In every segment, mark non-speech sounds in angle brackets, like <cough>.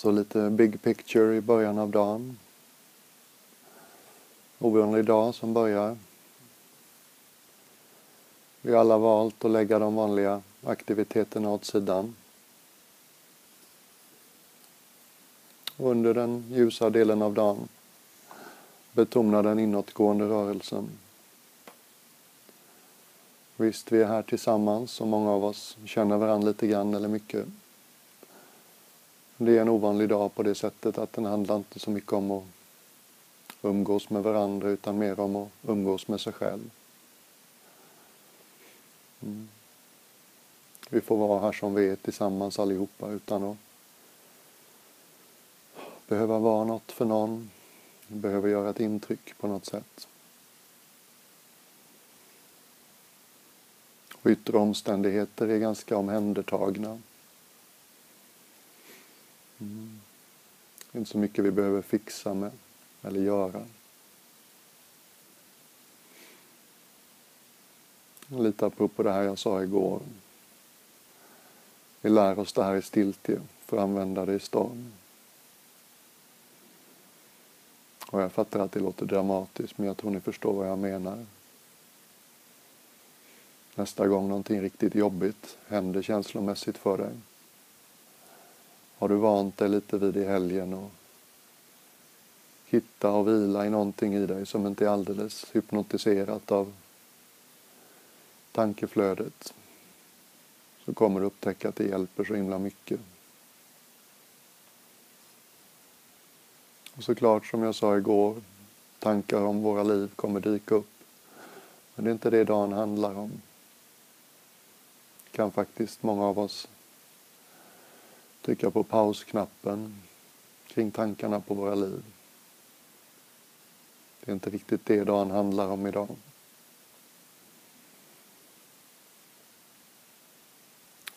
Så lite big picture i början av dagen. Ovanlig dag som börjar. Vi har alla valt att lägga de vanliga aktiviteterna åt sidan. Under den ljusa delen av dagen betona den inåtgående rörelsen. Visst, vi är här tillsammans och många av oss känner varandra lite grann eller mycket. Det är en ovanlig dag på det sättet att den handlar inte så mycket om att umgås med varandra utan mer om att umgås med sig själv. Mm. Vi får vara här som vi är tillsammans allihopa utan att behöva vara något för någon, behöver göra ett intryck på något sätt. Och yttre omständigheter är ganska omhändertagna. Mm. Inte så mycket vi behöver fixa med eller göra. Lite apropå det här jag sa igår. Vi lär oss det här i stiltje för att använda det i storm. Och jag fattar att det låter dramatiskt men jag tror ni förstår vad jag menar. Nästa gång någonting riktigt jobbigt händer känslomässigt för dig har du vant dig lite vid i helgen och hitta och vila i någonting i dig som inte är alldeles hypnotiserat av tankeflödet så kommer du upptäcka att det hjälper så himla mycket. Och såklart, som jag sa igår, tankar om våra liv kommer dyka upp. Men det är inte det dagen handlar om. Det Kan faktiskt många av oss trycka på pausknappen kring tankarna på våra liv. Det är inte riktigt det dagen handlar om idag.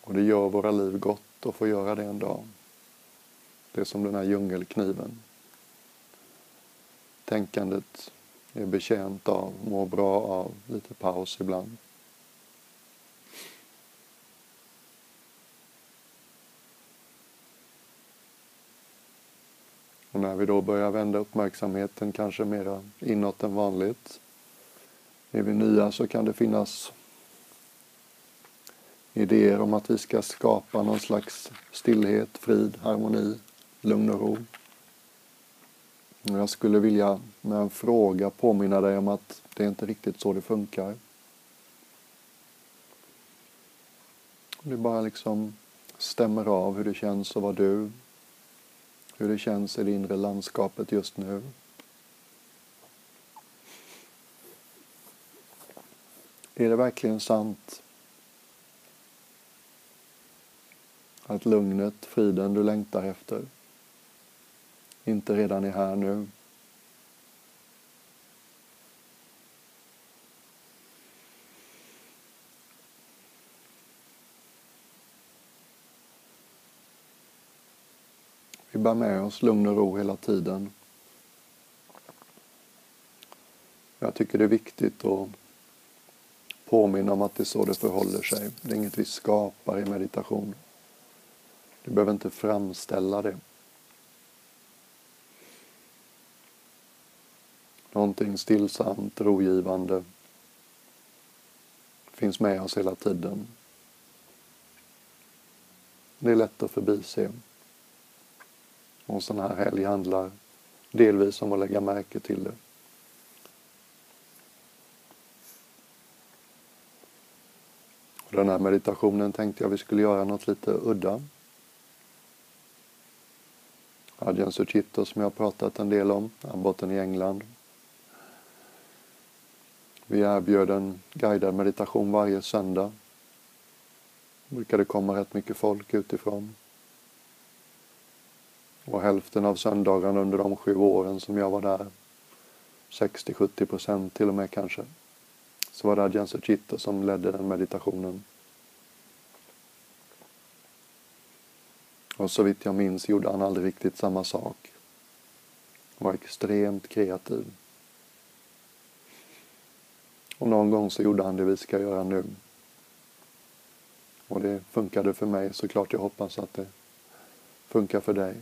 Och det gör våra liv gott att få göra det en dag. Det är som den här djungelkniven. Tänkandet är betjänt av, mår bra av lite paus ibland. Och när vi då börjar vända uppmärksamheten kanske mera inåt än vanligt. Är vi nya så kan det finnas idéer om att vi ska skapa någon slags stillhet, frid, harmoni, lugn och ro. Jag skulle vilja med en fråga påminna dig om att det är inte riktigt så det funkar. Det bara liksom stämmer av hur det känns att vara du, hur det känns i det inre landskapet just nu. Är det verkligen sant att lugnet, friden du längtar efter inte redan är här nu? Bär med oss lugn och ro hela tiden. Jag tycker det är viktigt att påminna om att det är så det förhåller sig. Det är inget vi skapar i meditation. Du behöver inte framställa det. Någonting stillsamt, rogivande finns med oss hela tiden. Det är lätt att förbise. Och en sån här helg handlar delvis om att lägga märke till det. Och den här meditationen tänkte jag vi skulle göra något lite udda. Adjan Suchito som jag har pratat en del om, abboten i England. Vi erbjöd en guidad meditation varje söndag. Det brukade komma rätt mycket folk utifrån. Och hälften av söndagarna under de sju åren som jag var där, 60-70 procent till och med kanske, så var det Adjan Suchita som ledde den meditationen. Och så vitt jag minns gjorde han aldrig riktigt samma sak. Han var extremt kreativ. Och någon gång så gjorde han det vi ska göra nu. Och det funkade för mig, såklart jag hoppas att det funkar för dig.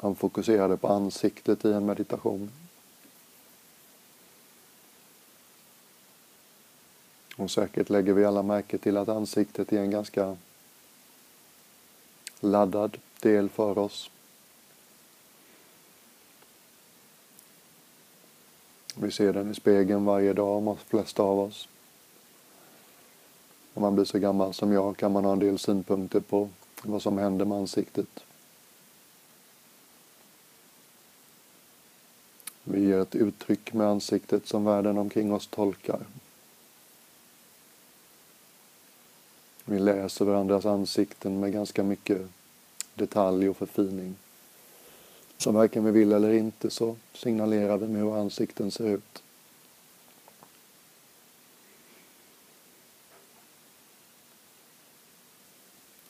Han fokuserade på ansiktet i en meditation. Och säkert lägger vi alla märke till att ansiktet är en ganska laddad del för oss. Vi ser den i spegeln varje dag, de flesta av oss. Om man blir så gammal som jag kan man ha en del synpunkter på vad som händer med ansiktet. Vi ger ett uttryck med ansiktet som världen omkring oss tolkar. Vi läser varandras ansikten med ganska mycket detalj och förfining. Så varken vi vill eller inte så signalerar vi med hur ansikten ser ut.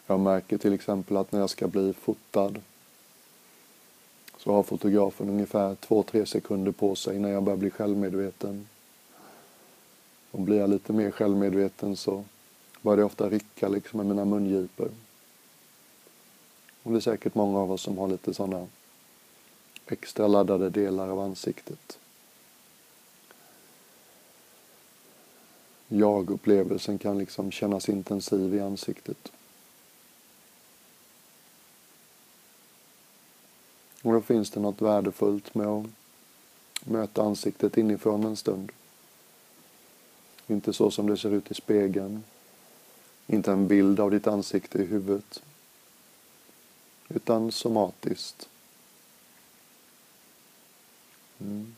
Jag märker till exempel att när jag ska bli fotad så har fotografen ungefär två, tre sekunder på sig innan jag börjar bli självmedveten. Och blir jag lite mer självmedveten så börjar det ofta rycka liksom med mina mungipor. Och det är säkert många av oss som har lite sådana extra laddade delar av ansiktet. Jag-upplevelsen kan liksom kännas intensiv i ansiktet. Och då finns det något värdefullt med att möta ansiktet inifrån en stund. Inte så som det ser ut i spegeln. Inte en bild av ditt ansikte i huvudet. Utan somatiskt. Mm.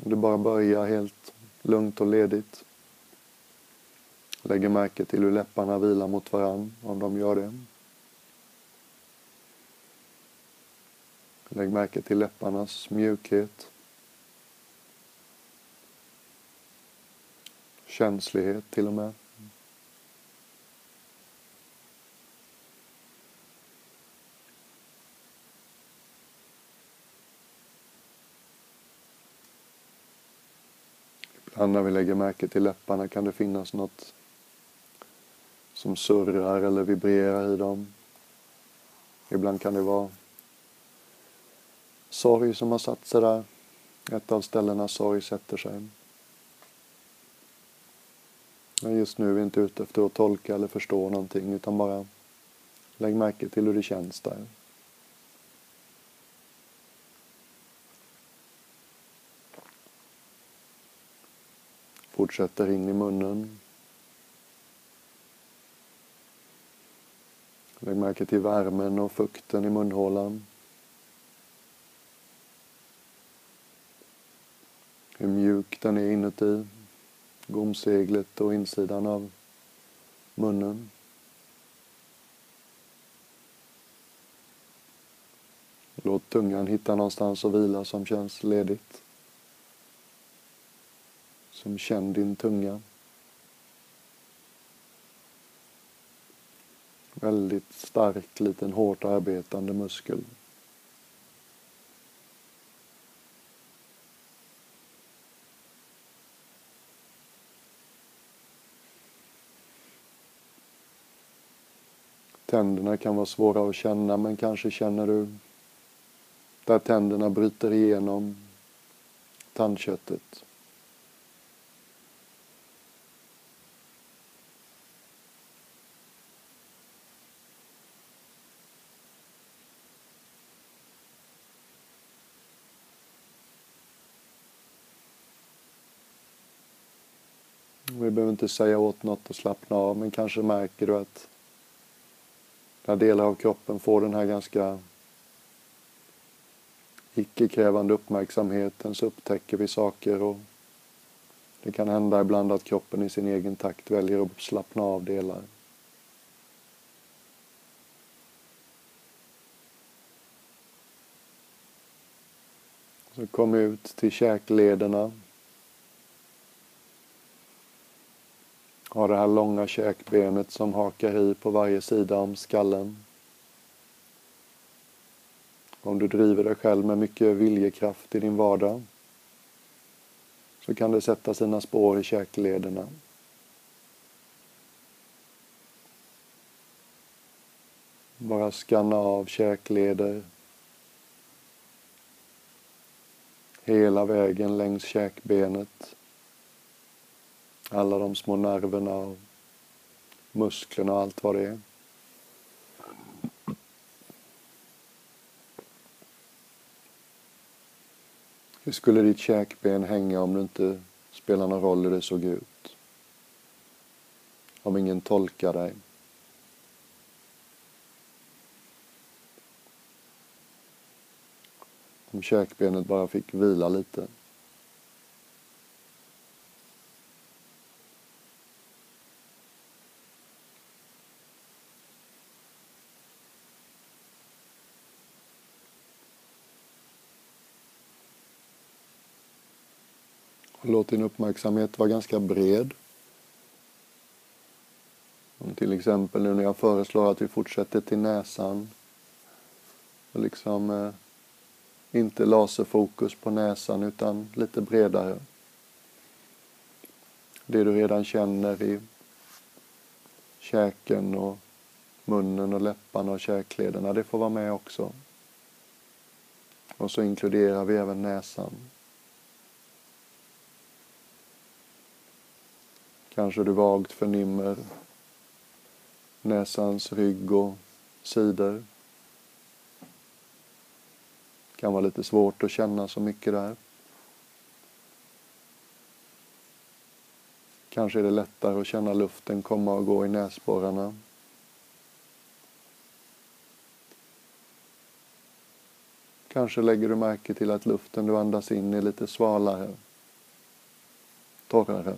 Och det bara börjar helt lugnt och ledigt. Lägger märke till hur läpparna vilar mot varann, om de gör det. Lägg märke till läpparnas mjukhet. Känslighet till och med. Ibland när vi lägger märke till läpparna kan det finnas något som surrar eller vibrerar i dem. Ibland kan det vara sorg som har satt sig där. Ett av ställena sorg sätter sig. Men just nu är vi inte ute efter att tolka eller förstå någonting utan bara lägg märke till hur det känns där. Fortsätter in i munnen. Lägg märke till värmen och fukten i munhålan. Hur mjuk den är inuti. Gomseglet och insidan av munnen. Låt tungan hitta någonstans att vila som känns ledigt. Som känn din tunga. Väldigt stark, liten hårt arbetande muskel. Tänderna kan vara svåra att känna men kanske känner du där tänderna bryter igenom tandköttet. Vi behöver inte säga åt något att slappna av men kanske märker du att när delar av kroppen får den här ganska icke-krävande uppmärksamheten så upptäcker vi saker och det kan hända ibland att kroppen i sin egen takt väljer att slappna av delar. Så kom ut till käklederna Har det här långa käkbenet som hakar i på varje sida om skallen. Om du driver dig själv med mycket viljekraft i din vardag så kan det sätta sina spår i käklederna. Bara skanna av käkleder. Hela vägen längs käkbenet. Alla de små nerverna och musklerna och allt vad det är. Hur skulle ditt käkben hänga om det inte spelar någon roll hur det såg ut? Om ingen tolkar dig? Om käkbenet bara fick vila lite? Låt din uppmärksamhet vara ganska bred. Om till exempel nu när jag föreslår att vi fortsätter till näsan. Och liksom eh, inte laserfokus på näsan utan lite bredare. Det du redan känner i käken och munnen och läpparna och käklederna, det får vara med också. Och så inkluderar vi även näsan. Kanske du vagt förnimmer näsans rygg och sidor. Det kan vara lite svårt att känna så mycket där. Kanske är det lättare att känna luften komma och gå i näsborrarna. Kanske lägger du märke till att luften du andas in är lite svalare, torrare.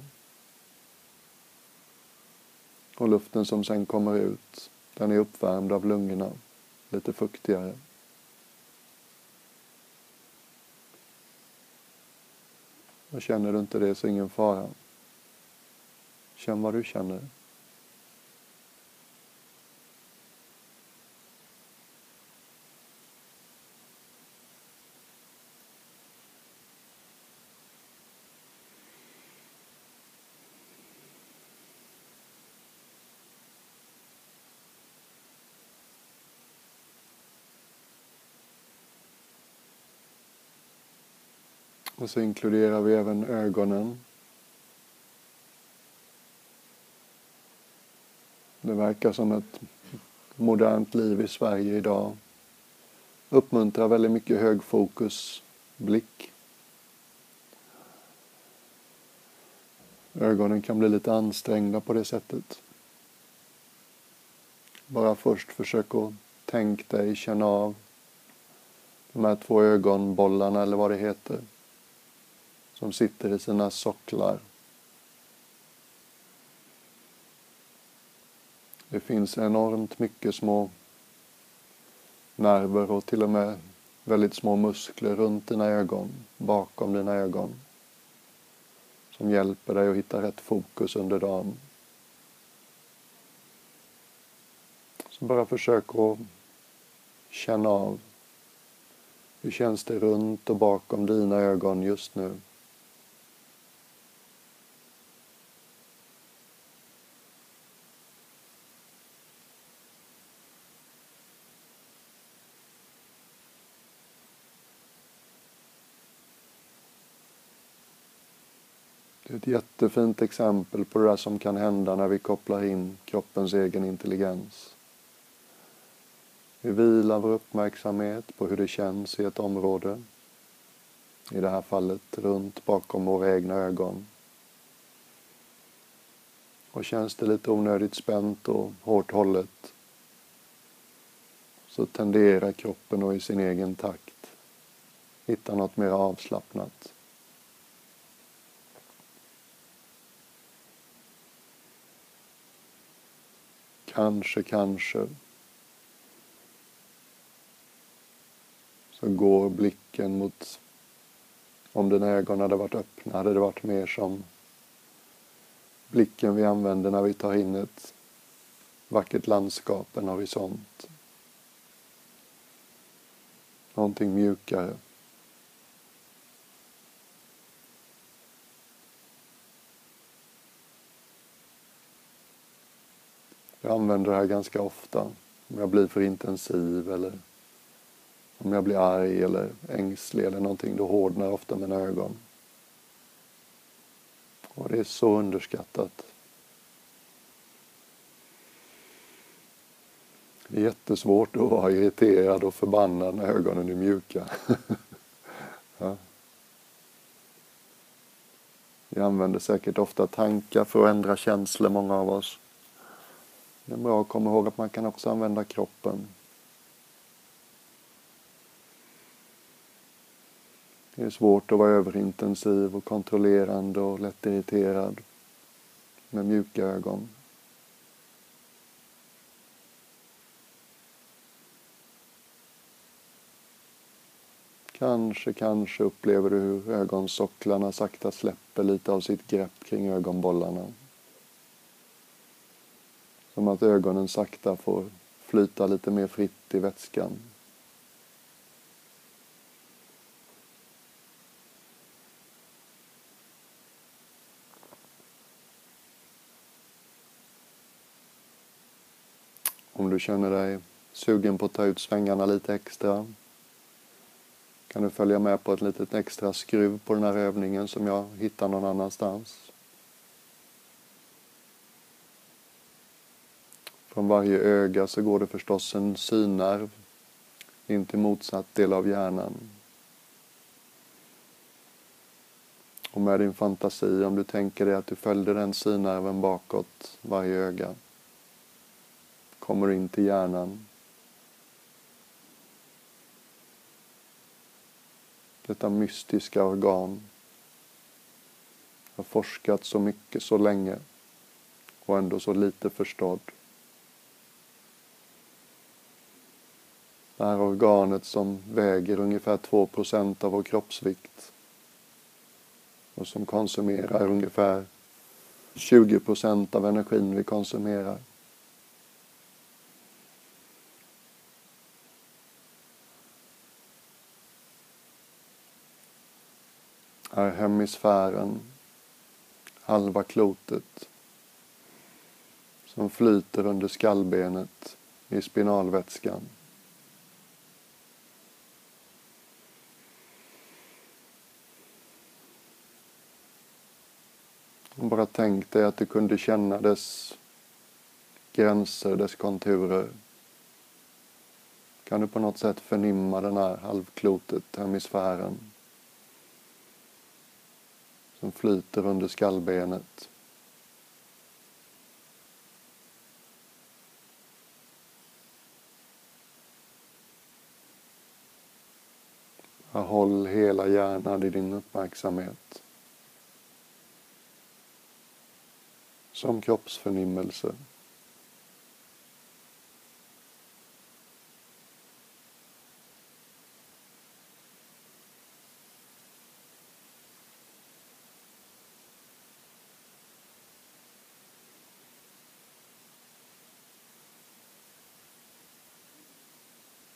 Och luften som sen kommer ut, den är uppvärmd av lungorna, lite fuktigare. Och känner du inte det så ingen fara. Känn vad du känner. Och så inkluderar vi även ögonen. Det verkar som ett modernt liv i Sverige idag uppmuntrar väldigt mycket högfokusblick. Ögonen kan bli lite ansträngda på det sättet. Bara först försök att tänk dig, känna av de här två ögonbollarna eller vad det heter som sitter i sina socklar. Det finns enormt mycket små nerver och till och med väldigt små muskler runt dina ögon, bakom dina ögon som hjälper dig att hitta rätt fokus under dagen. Så bara försök att känna av hur känns det runt och bakom dina ögon just nu. Ett jättefint exempel på det där som kan hända när vi kopplar in kroppens egen intelligens. Vi vilar vår uppmärksamhet på hur det känns i ett område. I det här fallet runt bakom våra egna ögon. Och känns det lite onödigt spänt och hårt hållet så tenderar kroppen att i sin egen takt hitta något mer avslappnat. Kanske, kanske. Så går blicken mot, om dina ögon hade varit öppna, hade det varit mer som blicken vi använder när vi tar in ett vackert landskap, en horisont. Någonting mjukare. Jag använder det här ganska ofta. Om jag blir för intensiv eller om jag blir arg eller ängslig eller någonting, då hårdnar ofta mina ögon. Och det är så underskattat. Det är jättesvårt att vara irriterad och förbannad när ögonen är mjuka. <laughs> ja. Vi använder säkert ofta tankar för att ändra känslor, många av oss. Det är bra att komma ihåg att man kan också använda kroppen. Det är svårt att vara överintensiv och kontrollerande och lättirriterad med mjuka ögon. Kanske, kanske upplever du hur ögonsocklarna sakta släpper lite av sitt grepp kring ögonbollarna. Som att ögonen sakta får flyta lite mer fritt i vätskan. Om du känner dig sugen på att ta ut svängarna lite extra kan du följa med på ett litet extra skruv på den här övningen som jag hittar någon annanstans. Från varje öga så går det förstås en synnerv in till motsatt del av hjärnan. Och med din fantasi, om du tänker dig att du följde den synnerven bakåt varje öga, kommer du in till hjärnan detta mystiska organ har forskat så mycket så länge och ändå så lite förstådd. Det här organet som väger ungefär 2% av vår kroppsvikt och som konsumerar ungefär 20% av energin vi konsumerar. är hemisfären, halva klotet, som flyter under skallbenet i spinalvätskan. Bara tänk dig att du kunde känna dess gränser, dess konturer. Kan du på något sätt förnimma den här halvklotet, hemisfären? som flyter under skallbenet. Håll hela hjärnan i din uppmärksamhet. Som kroppsförnimmelse.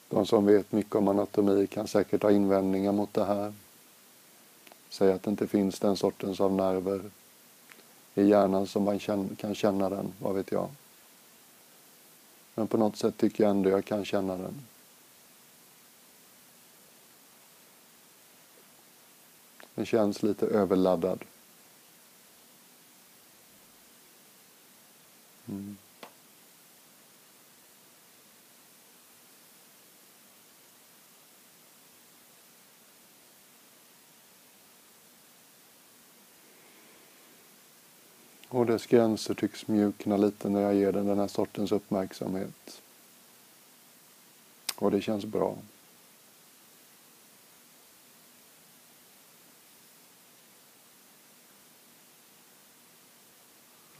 De som vet mycket om anatomi kan säkert ha invändningar mot det här. Säga att det inte finns den sortens av nerver i hjärnan som man kan känna den, vad vet jag. Men på något sätt tycker jag ändå jag kan känna den. Den känns lite överladdad. Och dess gränser tycks mjukna lite när jag ger den den här sortens uppmärksamhet. Och det känns bra.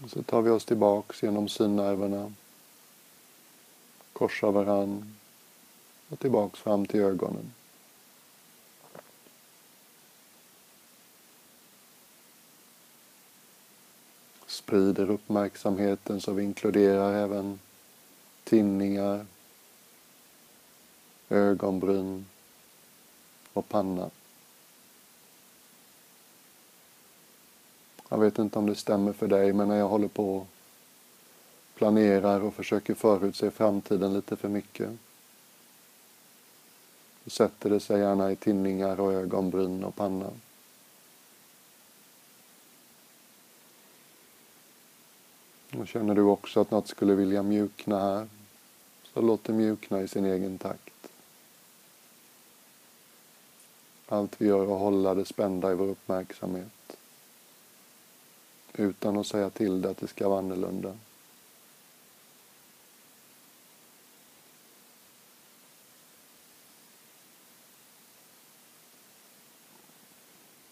Och så tar vi oss tillbaks genom synnerverna. Korsar varann och tillbaks fram till ögonen. Sprider uppmärksamheten så vi inkluderar även tinningar, ögonbryn och panna. Jag vet inte om det stämmer för dig, men när jag håller på och planerar och försöker förutse framtiden lite för mycket. så sätter det sig gärna i tinningar och ögonbryn och panna. Och känner du också att något skulle vilja mjukna här, så låt det mjukna i sin egen takt. Allt vi gör är att hålla det spända i vår uppmärksamhet. Utan att säga till det att det ska vara annorlunda.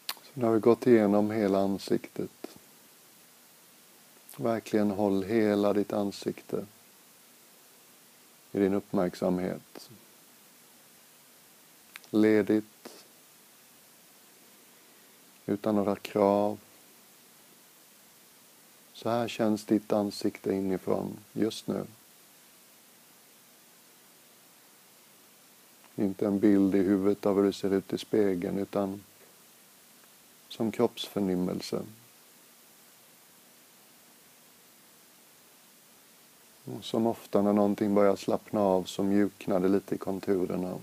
Så nu har vi gått igenom hela ansiktet. Verkligen håll hela ditt ansikte i din uppmärksamhet. Ledigt, utan några krav. Så här känns ditt ansikte inifrån just nu. Inte en bild i huvudet av hur du ser ut i spegeln utan som kroppsförnimmelse. Och som ofta när någonting börjar slappna av så mjuknar det lite i konturerna.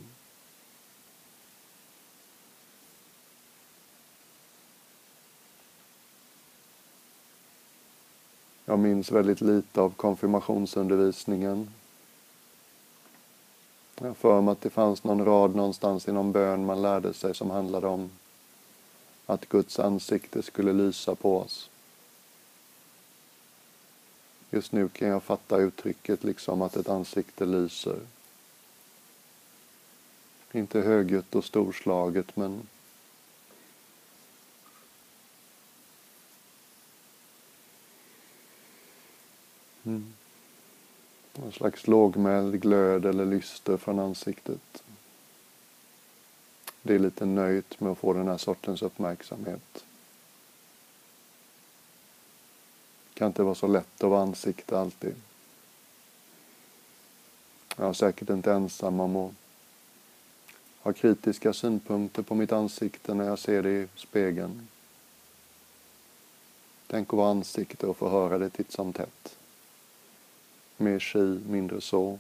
Jag minns väldigt lite av konfirmationsundervisningen. Jag har för mig att det fanns någon rad någonstans i någon bön man lärde sig som handlade om att Guds ansikte skulle lysa på oss. Just nu kan jag fatta uttrycket liksom att ett ansikte lyser. Inte högljutt och storslaget men mm. Någon slags lågmäld glöd eller lyster från ansiktet. Det är lite nöjt med att få den här sortens uppmärksamhet. Kan inte vara så lätt att vara ansikte alltid. Jag är säkert inte ensam om att ha kritiska synpunkter på mitt ansikte när jag ser det i spegeln. Tänk att vara ansikte och få höra det titt som tätt. Mer si, mindre så.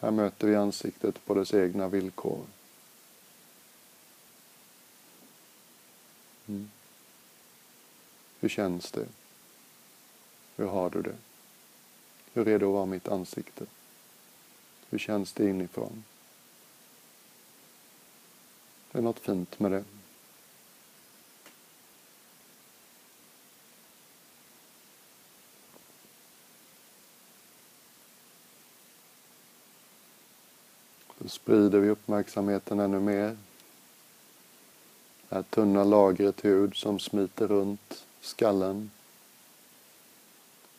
Här möter vi ansiktet på dess egna villkor. Hur känns det? Hur har du det? Hur är det att vara mitt ansikte? Hur känns det inifrån? Det är något fint med det. Så sprider vi uppmärksamheten ännu mer det här tunna lagret hud som smiter runt skallen,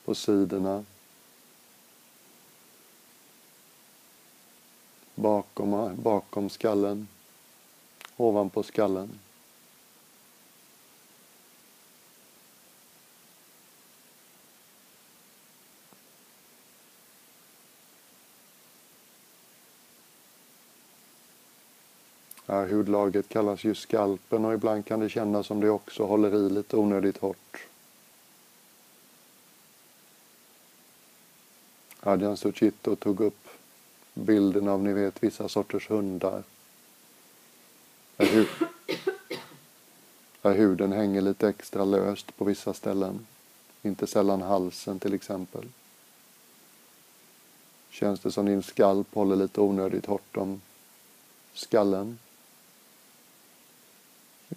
på sidorna, bakom, bakom skallen, ovanpå skallen. Här hudlagret kallas ju skalpen och ibland kan det kännas som det också håller i lite onödigt hårt. Adjan Suchito tog upp bilden av, ni vet, vissa sorters hundar. Där, hu där huden hänger lite extra löst på vissa ställen. Inte sällan halsen till exempel. Känns det som din skalp håller lite onödigt hårt om skallen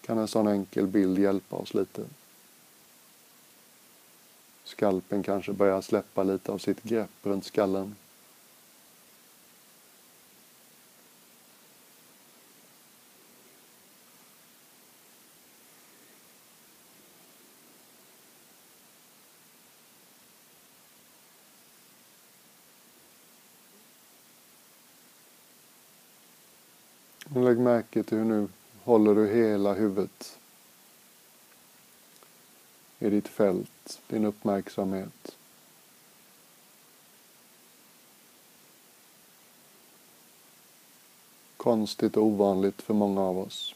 kan en sån enkel bild hjälpa oss lite. Skalpen kanske börjar släppa lite av sitt grepp runt skallen. Lägg märke till hur nu håller du hela huvudet i ditt fält, din uppmärksamhet. Konstigt och ovanligt för många av oss.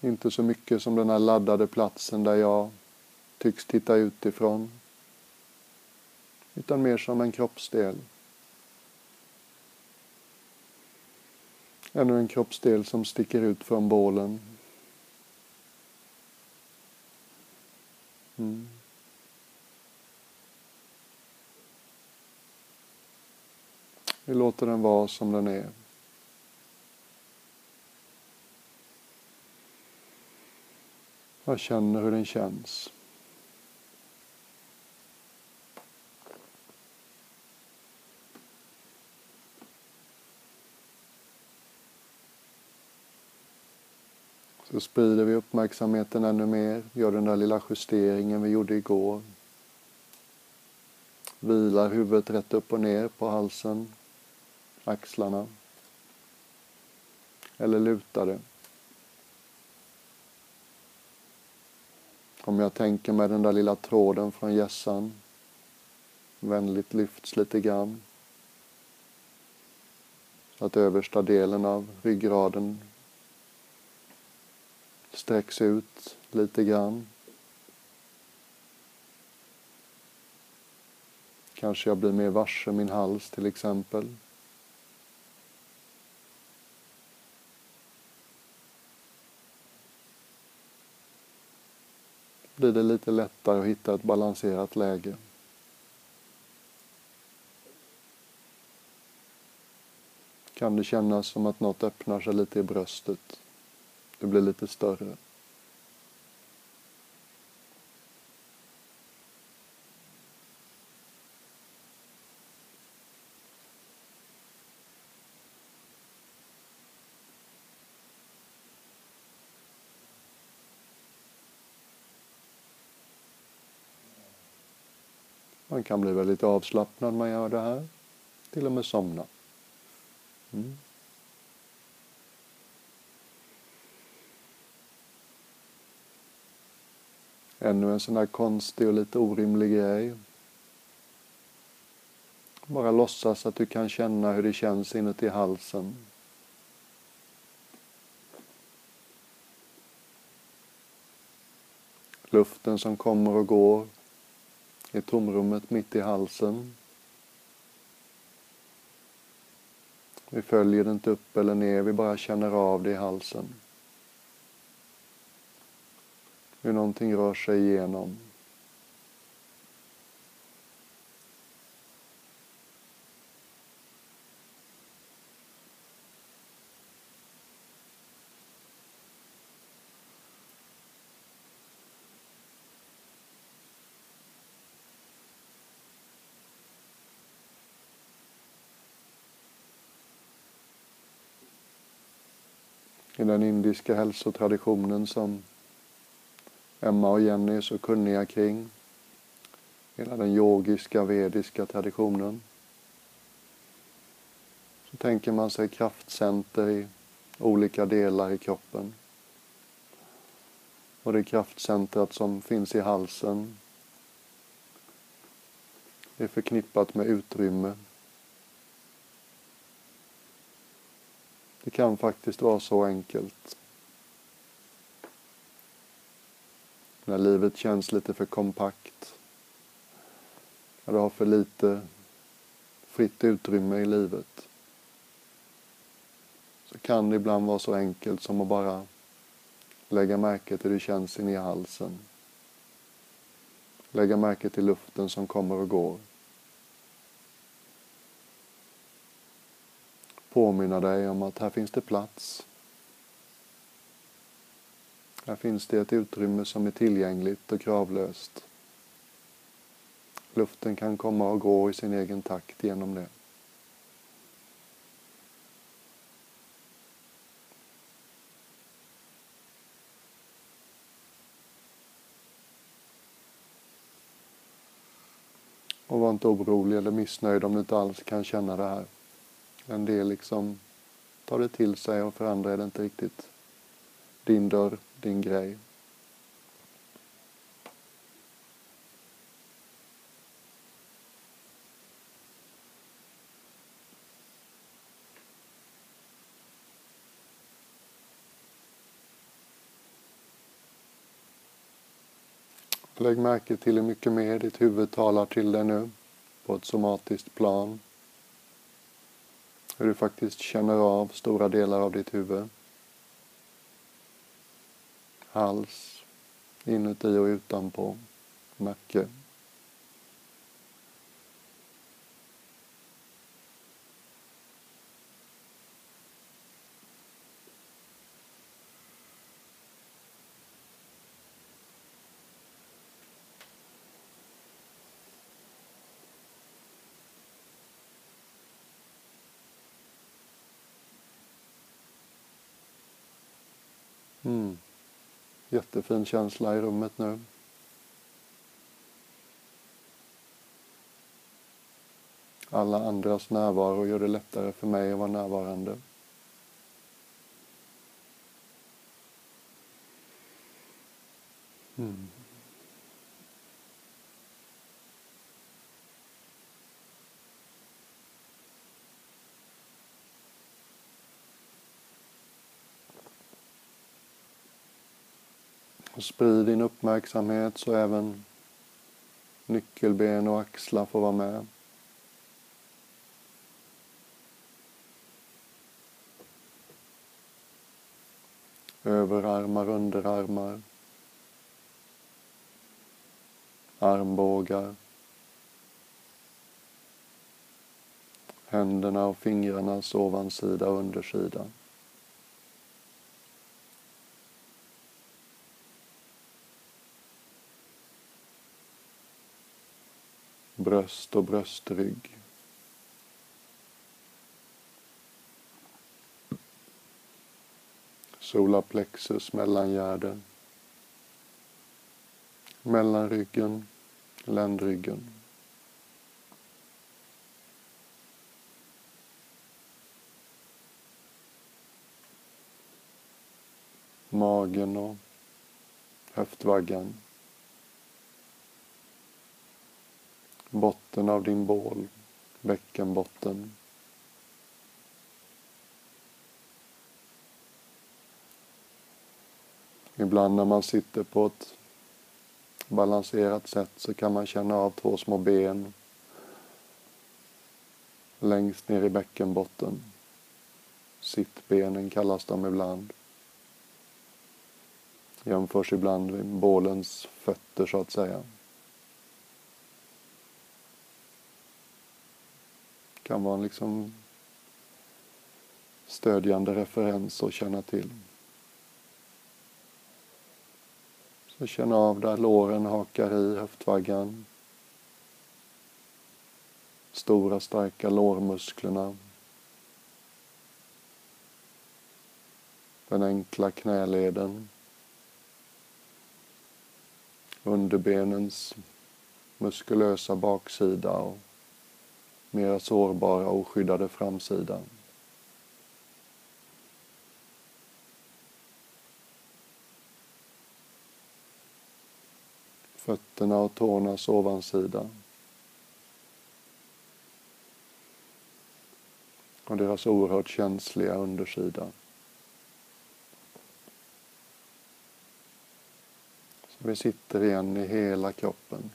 Inte så mycket som den här laddade platsen där jag tycks titta utifrån. Utan mer som en kroppsdel. Ännu en kroppsdel som sticker ut från bålen. Mm. Vi låter den vara som den är. Jag känner hur den känns. Då sprider vi uppmärksamheten ännu mer, gör den där lilla justeringen vi gjorde igår. Vilar huvudet rätt upp och ner på halsen, axlarna. Eller lutar det. Om jag tänker med den där lilla tråden från gässan, vänligt lyfts lite grann. Så att översta delen av ryggraden sträcks ut lite grann. Kanske jag blir mer varse min hals till exempel. blir det lite lättare att hitta ett balanserat läge. Kan det kännas som att något öppnar sig lite i bröstet. Det blir lite större. Man kan bli väldigt avslappnad när man gör det här. Till och med somna. Mm. Ännu en sån här konstig och lite orimlig grej. Bara låtsas att du kan känna hur det känns inuti halsen. Luften som kommer och går i tomrummet mitt i halsen. Vi följer det inte upp eller ner, vi bara känner av det i halsen. Hur någonting rör sig igenom. i den indiska hälsotraditionen som Emma och Jenny är så kunniga kring. Hela den yogiska, vediska traditionen. Så tänker man sig kraftcenter i olika delar i kroppen. Och det kraftcentrat som finns i halsen är förknippat med utrymme Det kan faktiskt vara så enkelt. När livet känns lite för kompakt. När du har för lite fritt utrymme i livet. Så kan det ibland vara så enkelt som att bara lägga märke till hur det känns inne i halsen. Lägga märke till luften som kommer och går. påminna dig om att här finns det plats. Här finns det ett utrymme som är tillgängligt och kravlöst. Luften kan komma och gå i sin egen takt genom det. Och var inte orolig eller missnöjd om du inte alls kan känna det här. En del liksom tar det till sig och för andra är det inte riktigt din dörr, din grej. Lägg märke till hur mycket mer ditt huvud talar till dig nu på ett somatiskt plan. Hur du faktiskt känner av stora delar av ditt huvud. Hals, inuti och utanpå, nacke. Fin känsla i rummet nu. Alla andras närvaro gör det lättare för mig att vara närvarande. Mm. Och sprid din uppmärksamhet så även nyckelben och axlar får vara med. Överarmar, underarmar. Armbågar. Händerna och fingrarnas ovansida och undersida. Bröst och bröstrygg. Solarplexus, mellangärden. Mellanryggen, ländryggen. Magen och höftvaggan. Botten av din bål, bäckenbotten. Ibland när man sitter på ett balanserat sätt så kan man känna av två små ben längst ner i bäckenbotten. Sittbenen kallas de ibland. Jämförs ibland med bålens fötter så att säga. Kan vara en liksom stödjande referens att känna till. Så känn av där låren hakar i höftvaggan. Stora starka lårmusklerna. Den enkla knäleden. Underbenens muskulösa baksida och mera sårbara och oskyddade framsidan. Fötterna och tårnas ovansida. Och deras oerhört känsliga undersida. Så vi sitter igen i hela kroppen.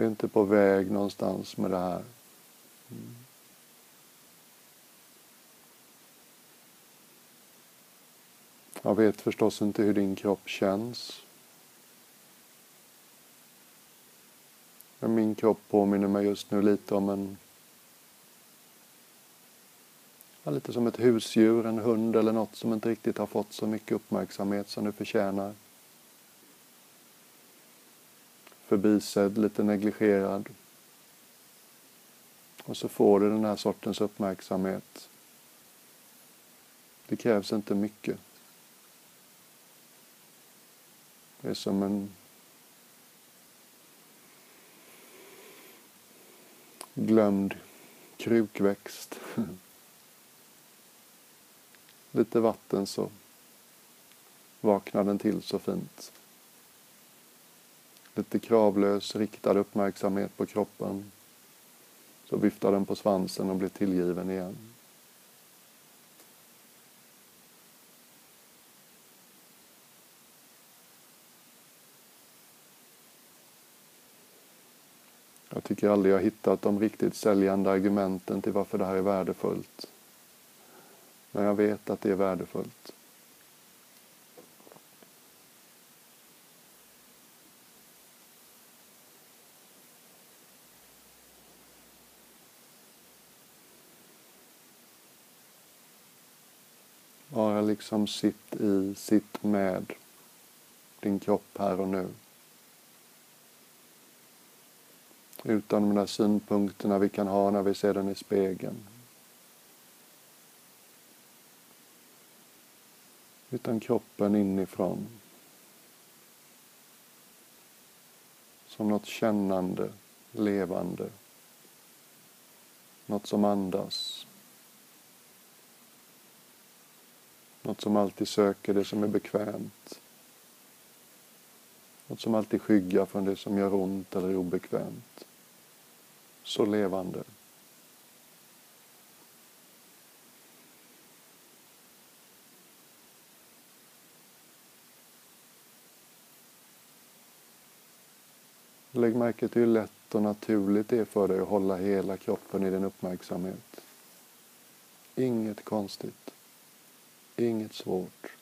Vi är inte på väg någonstans med det här. Mm. Jag vet förstås inte hur din kropp känns. Men min kropp påminner mig just nu lite om en ja, lite som ett husdjur, en hund eller något som inte riktigt har fått så mycket uppmärksamhet som det förtjänar förbisedd, lite negligerad. Och så får du den här sortens uppmärksamhet. Det krävs inte mycket. Det är som en glömd krukväxt. <laughs> Lite vatten så vaknar den till så fint. Lite kravlös, riktad uppmärksamhet på kroppen. Så viftar den på svansen och blir tillgiven igen. Jag tycker aldrig jag hittat de riktigt säljande argumenten till varför det här är värdefullt. Men jag vet att det är värdefullt. Bara liksom sitt i, sitt med din kropp här och nu. Utan de där synpunkterna vi kan ha när vi ser den i spegeln. Utan kroppen inifrån. Som något kännande, levande. Något som andas. Något som alltid söker det som är bekvämt. Något som alltid skyggar från det som gör ont eller är obekvämt så levande. Lägg märke till hur lätt och naturligt det är för dig att hålla hela kroppen i din uppmärksamhet. Inget konstigt. Inget svårt.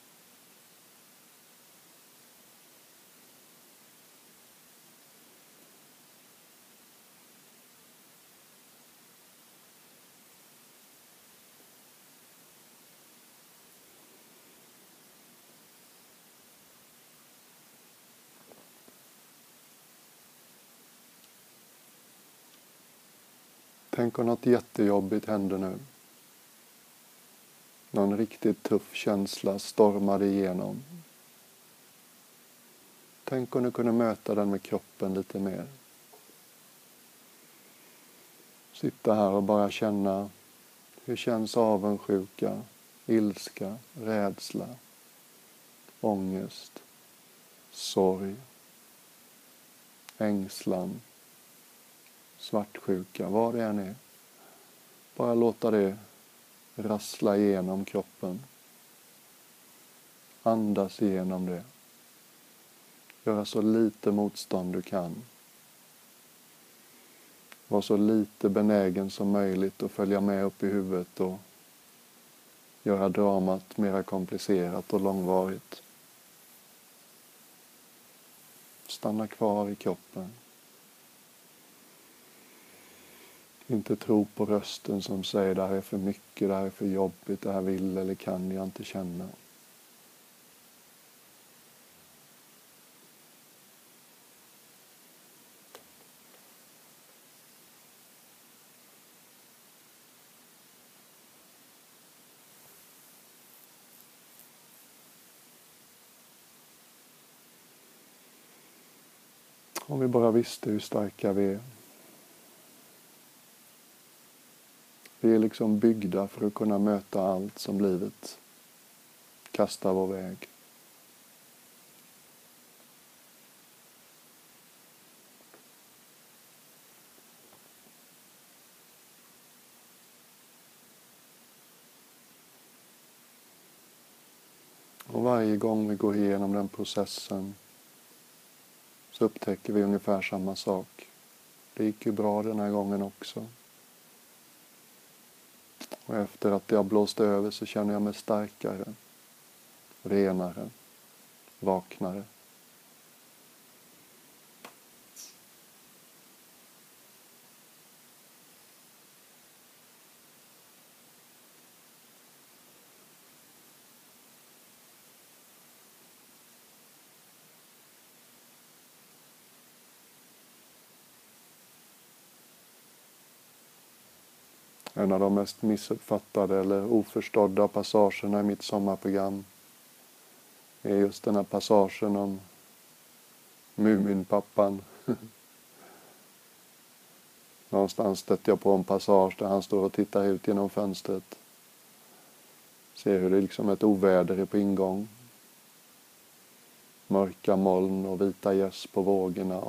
Tänk om något jättejobbigt händer nu. Någon riktigt tuff känsla stormade igenom. Tänk om du kunde möta den med kroppen lite mer. Sitta här och bara känna hur känns avundsjuka, ilska, rädsla, ångest, sorg, ängslan, svartsjuka, vad det än är. Bara låta det rassla igenom kroppen. Andas igenom det. Göra så lite motstånd du kan. Var så lite benägen som möjligt att följa med upp i huvudet och göra dramat mera komplicerat och långvarigt. Stanna kvar i kroppen. Inte tro på rösten som säger det här är för mycket, det här är för jobbigt, det här vill eller kan jag inte känna. Om vi bara visste hur starka vi är. Vi är liksom byggda för att kunna möta allt som livet kastar vår väg. Och varje gång vi går igenom den processen så upptäcker vi ungefär samma sak. Det gick ju bra den här gången också. Och efter att det har blåst över så känner jag mig starkare, renare, vaknare. En av de mest missuppfattade eller oförstådda passagerna i mitt sommarprogram är just den här passagen om Muminpappan. <laughs> Någonstans stötte jag på en passage där han står och tittar ut genom fönstret. Ser hur det liksom ett oväder är på ingång. mörka moln och vita gäss på vågorna.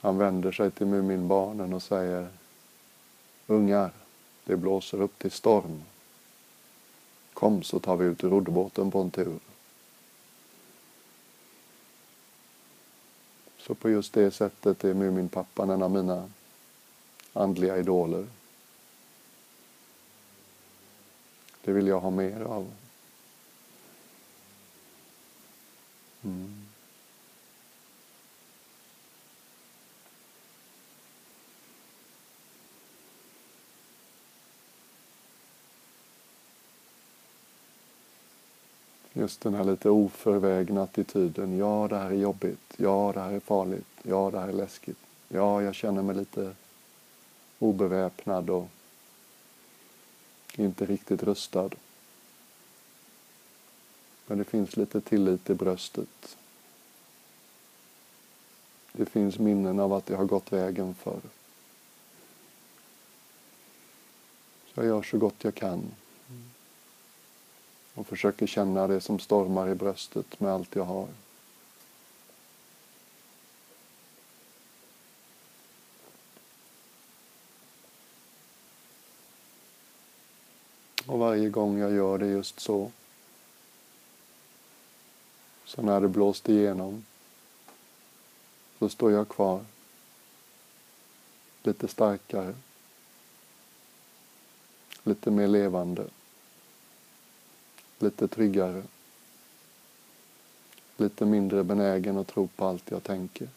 Han vänder sig till Muminbarnen och säger Ungar, det blåser upp till storm. Kom så tar vi ut roddbåten på en tur. Så på just det sättet är Muminpappan en av mina andliga idoler. Det vill jag ha mer av. Mm. Just den här lite oförvägna attityden. Ja, det här är jobbigt. Ja, det här är farligt. Ja, det här är läskigt. Ja, jag känner mig lite obeväpnad och inte riktigt rustad. Men det finns lite tillit i bröstet. Det finns minnen av att jag har gått vägen förr. Så jag gör så gott jag kan. Och försöker känna det som stormar i bröstet med allt jag har. Och varje gång jag gör det just så, så när det blåst igenom, så står jag kvar, lite starkare, lite mer levande, lite tryggare, lite mindre benägen att tro på allt jag tänker.